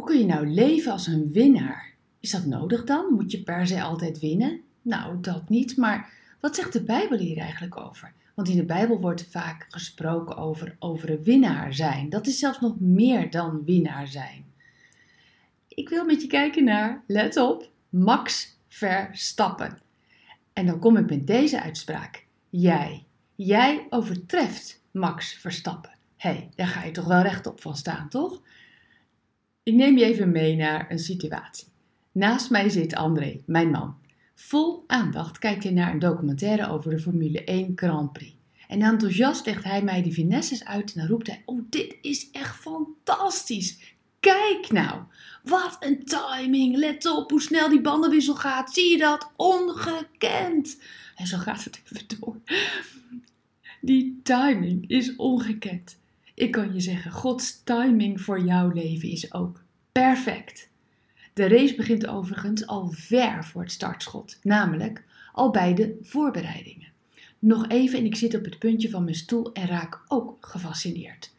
Hoe kun je nou leven als een winnaar? Is dat nodig dan? Moet je per se altijd winnen? Nou, dat niet, maar wat zegt de Bijbel hier eigenlijk over? Want in de Bijbel wordt vaak gesproken over, over een winnaar zijn. Dat is zelfs nog meer dan winnaar zijn. Ik wil met je kijken naar, let op, Max Verstappen. En dan kom ik met deze uitspraak. Jij, jij overtreft Max Verstappen. Hé, hey, daar ga je toch wel rechtop van staan, toch? Ik neem je even mee naar een situatie. Naast mij zit André, mijn man. Vol aandacht kijkt hij naar een documentaire over de Formule 1 Grand Prix. En enthousiast legt hij mij die finesses uit en dan roept hij: Oh, dit is echt fantastisch! Kijk nou, wat een timing! Let op hoe snel die bandenwissel gaat. Zie je dat? Ongekend! En zo gaat het even door. Die timing is ongekend. Ik kan je zeggen, Gods timing voor jouw leven is ook perfect. De race begint overigens al ver voor het startschot, namelijk al bij de voorbereidingen. Nog even en ik zit op het puntje van mijn stoel en raak ook gefascineerd.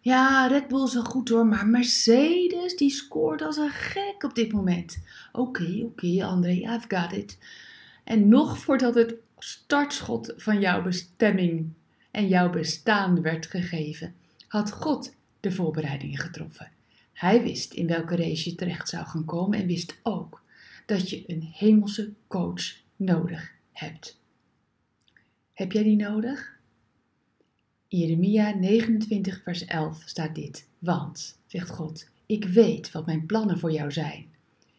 Ja, Red Bull is goed hoor, maar Mercedes die scoort als een gek op dit moment. Oké, oké okay, André, I've got it. En nog voordat het startschot van jouw bestemming en jouw bestaan werd gegeven, had God de voorbereidingen getroffen. Hij wist in welke race je terecht zou gaan komen en wist ook dat je een hemelse coach nodig hebt. Heb jij die nodig? Jeremia 29, vers 11 staat dit. Want, zegt God, ik weet wat mijn plannen voor jou zijn.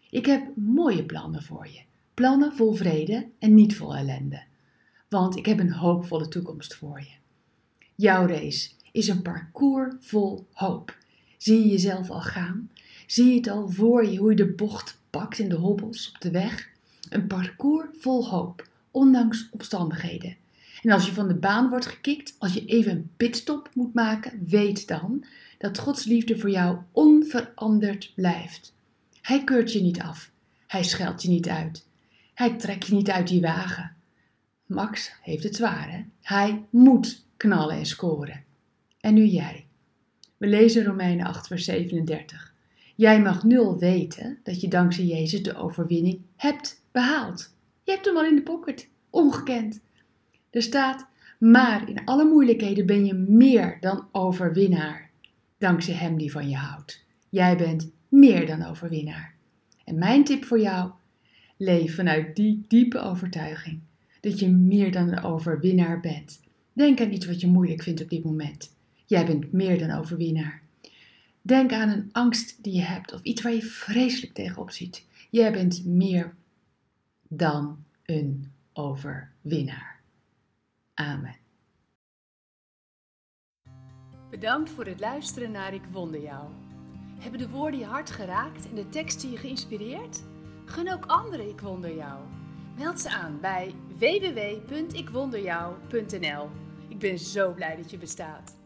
Ik heb mooie plannen voor je. Plannen vol vrede en niet vol ellende. Want ik heb een hoopvolle toekomst voor je. Jouw race is een parcours vol hoop. Zie je jezelf al gaan? Zie je het al voor je hoe je de bocht pakt in de hobbels op de weg? Een parcours vol hoop, ondanks omstandigheden. En als je van de baan wordt gekikt, als je even een pitstop moet maken, weet dan dat Gods liefde voor jou onveranderd blijft. Hij keurt je niet af. Hij scheldt je niet uit. Hij trekt je niet uit die wagen. Max heeft het zwaar, hè? Hij moet knallen en scoren. En nu jij. We lezen Romeinen 8, vers 37. Jij mag nul weten dat je dankzij Jezus de overwinning hebt behaald. Je hebt hem al in de pocket, ongekend. Er staat, maar in alle moeilijkheden ben je meer dan overwinnaar, dankzij Hem die van je houdt. Jij bent meer dan overwinnaar. En mijn tip voor jou, leef vanuit die diepe overtuiging dat je meer dan een overwinnaar bent. Denk aan iets wat je moeilijk vindt op dit moment. Jij bent meer dan overwinnaar. Denk aan een angst die je hebt of iets waar je vreselijk tegenop ziet. Jij bent meer dan een overwinnaar. Amen. Bedankt voor het luisteren naar Ik Wonder Jou. Hebben de woorden je hart geraakt en de teksten je geïnspireerd? Gun ook anderen Ik Wonder Jou. Meld ze aan bij www.ikwonderjou.nl. Ik ben zo blij dat je bestaat.